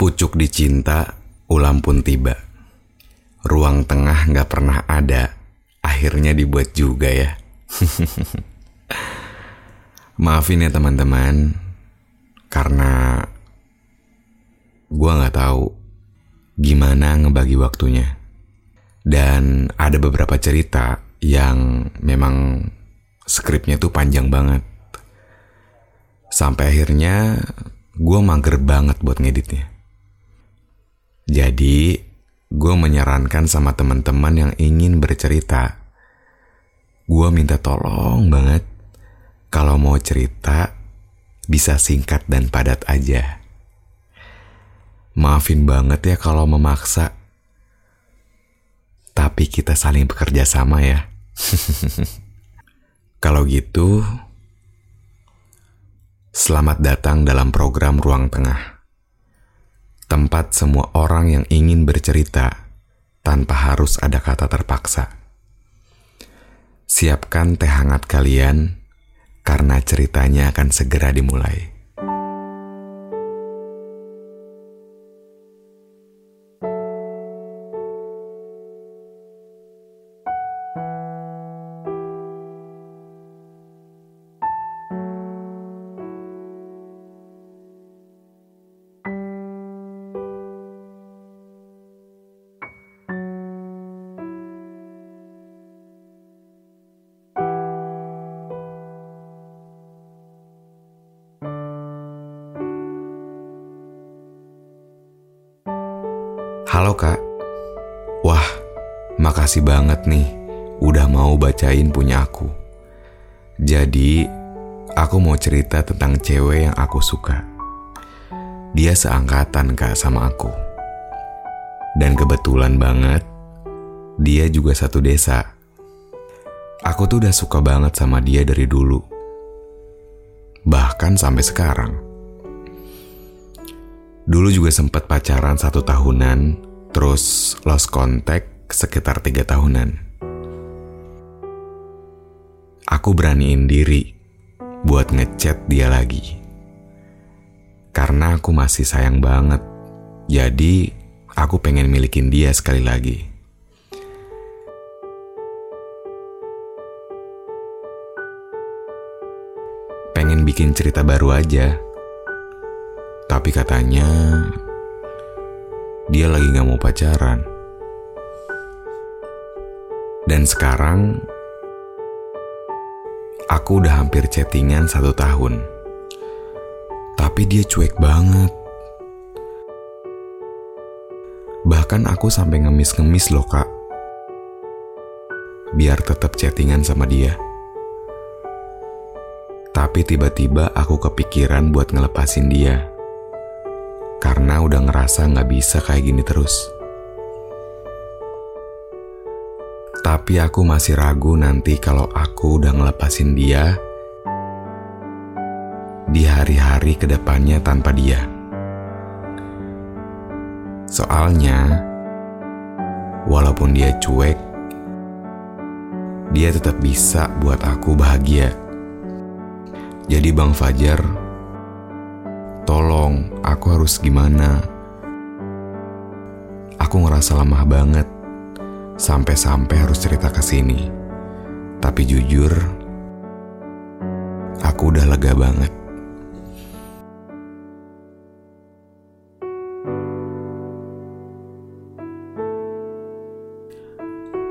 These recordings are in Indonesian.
Pucuk dicinta, ulam pun tiba. Ruang tengah nggak pernah ada, akhirnya dibuat juga ya. Maafin ya teman-teman, karena gue nggak tahu gimana ngebagi waktunya. Dan ada beberapa cerita yang memang skripnya tuh panjang banget. Sampai akhirnya gue mager banget buat ngeditnya. Jadi gue menyarankan sama teman-teman yang ingin bercerita. Gue minta tolong banget kalau mau cerita bisa singkat dan padat aja. Maafin banget ya kalau memaksa. Tapi kita saling bekerja sama ya. kalau gitu, selamat datang dalam program Ruang Tengah. Tempat semua orang yang ingin bercerita tanpa harus ada kata terpaksa. Siapkan teh hangat kalian karena ceritanya akan segera dimulai. Halo kak. Wah makasih banget nih Udah mau bacain punya aku. Jadi Aku mau cerita tentang cewek yang aku suka. Dia seangkatan kak sama aku. Dan kebetulan banget Dia juga satu desa. Aku tuh udah suka banget sama dia dari dulu. Bahkan sampai sekarang. Dulu juga sempat pacaran satu tahunan, terus lost contact sekitar tiga tahunan. Aku beraniin diri buat ngechat dia lagi. Karena aku masih sayang banget, jadi aku pengen milikin dia sekali lagi. Pengen bikin cerita baru aja tapi katanya dia lagi gak mau pacaran. Dan sekarang aku udah hampir chattingan satu tahun. Tapi dia cuek banget. Bahkan aku sampai ngemis-ngemis loh kak. Biar tetap chattingan sama dia. Tapi tiba-tiba aku kepikiran buat ngelepasin dia karena udah ngerasa nggak bisa kayak gini terus. Tapi aku masih ragu nanti kalau aku udah ngelepasin dia di hari-hari ke depannya tanpa dia. Soalnya, walaupun dia cuek, dia tetap bisa buat aku bahagia. Jadi Bang Fajar, Tolong, aku harus gimana? Aku ngerasa lemah banget. Sampai-sampai harus cerita ke sini. Tapi jujur, aku udah lega banget.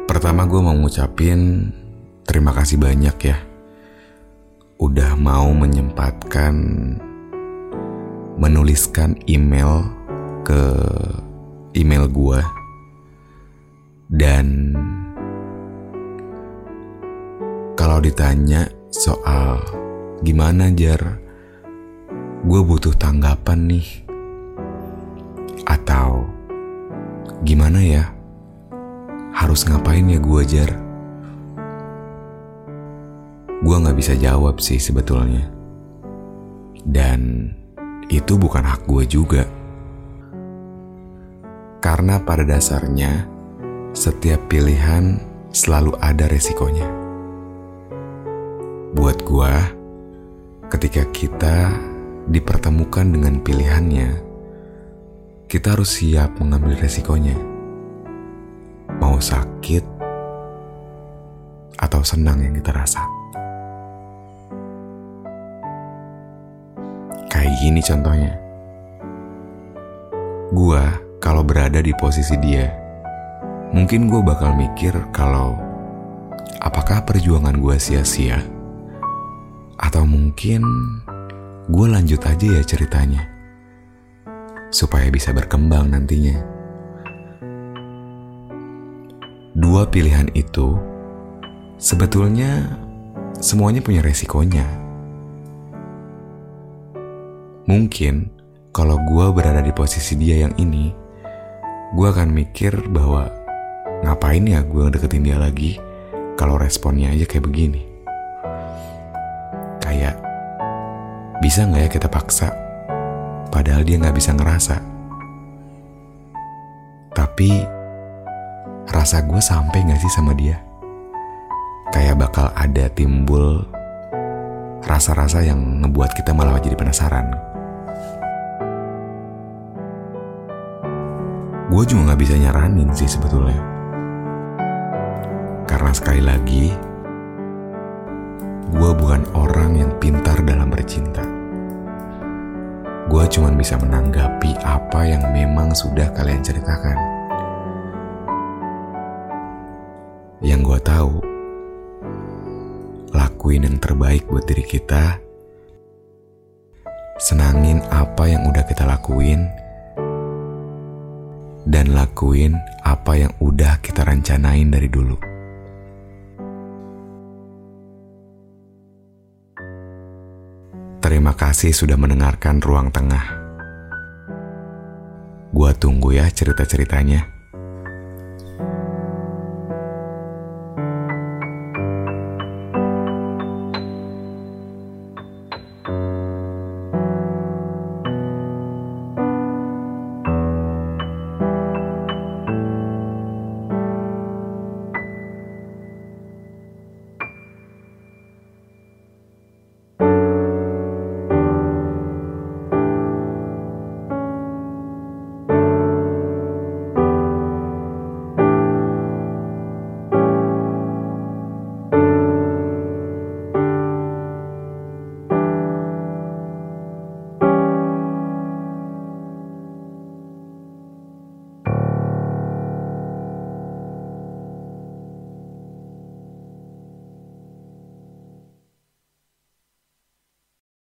Pertama gue mau ngucapin terima kasih banyak ya. Udah mau menyempatkan menuliskan email ke email gue dan kalau ditanya soal gimana jar gue butuh tanggapan nih. Atau gimana ya? Harus ngapain ya gue jar? Gue gak bisa jawab sih sebetulnya. Dan itu bukan hak gue juga. Karena pada dasarnya, setiap pilihan selalu ada resikonya. Buat gue, ketika kita dipertemukan dengan pilihannya, kita harus siap mengambil resikonya. Mau sakit atau senang yang kita rasa. Kayak gini contohnya. Gua kalau berada di posisi dia, mungkin gue bakal mikir kalau apakah perjuangan gue sia-sia? Atau mungkin gue lanjut aja ya ceritanya. Supaya bisa berkembang nantinya. Dua pilihan itu sebetulnya semuanya punya resikonya. Mungkin kalau gue berada di posisi dia yang ini, gue akan mikir bahwa ngapain ya gue deketin dia lagi kalau responnya aja kayak begini. Kayak bisa nggak ya kita paksa, padahal dia nggak bisa ngerasa. Tapi rasa gue sampai nggak sih sama dia? Kayak bakal ada timbul rasa-rasa yang ngebuat kita malah jadi penasaran. Gue juga nggak bisa nyaranin sih sebetulnya. Karena sekali lagi, gue bukan orang yang pintar dalam bercinta. Gue cuma bisa menanggapi apa yang memang sudah kalian ceritakan. Yang gue tahu, lakuin yang terbaik buat diri kita. Senangin apa yang udah kita lakuin, dan lakuin apa yang udah kita rencanain dari dulu. Terima kasih sudah mendengarkan ruang tengah. Gua tunggu ya cerita-ceritanya.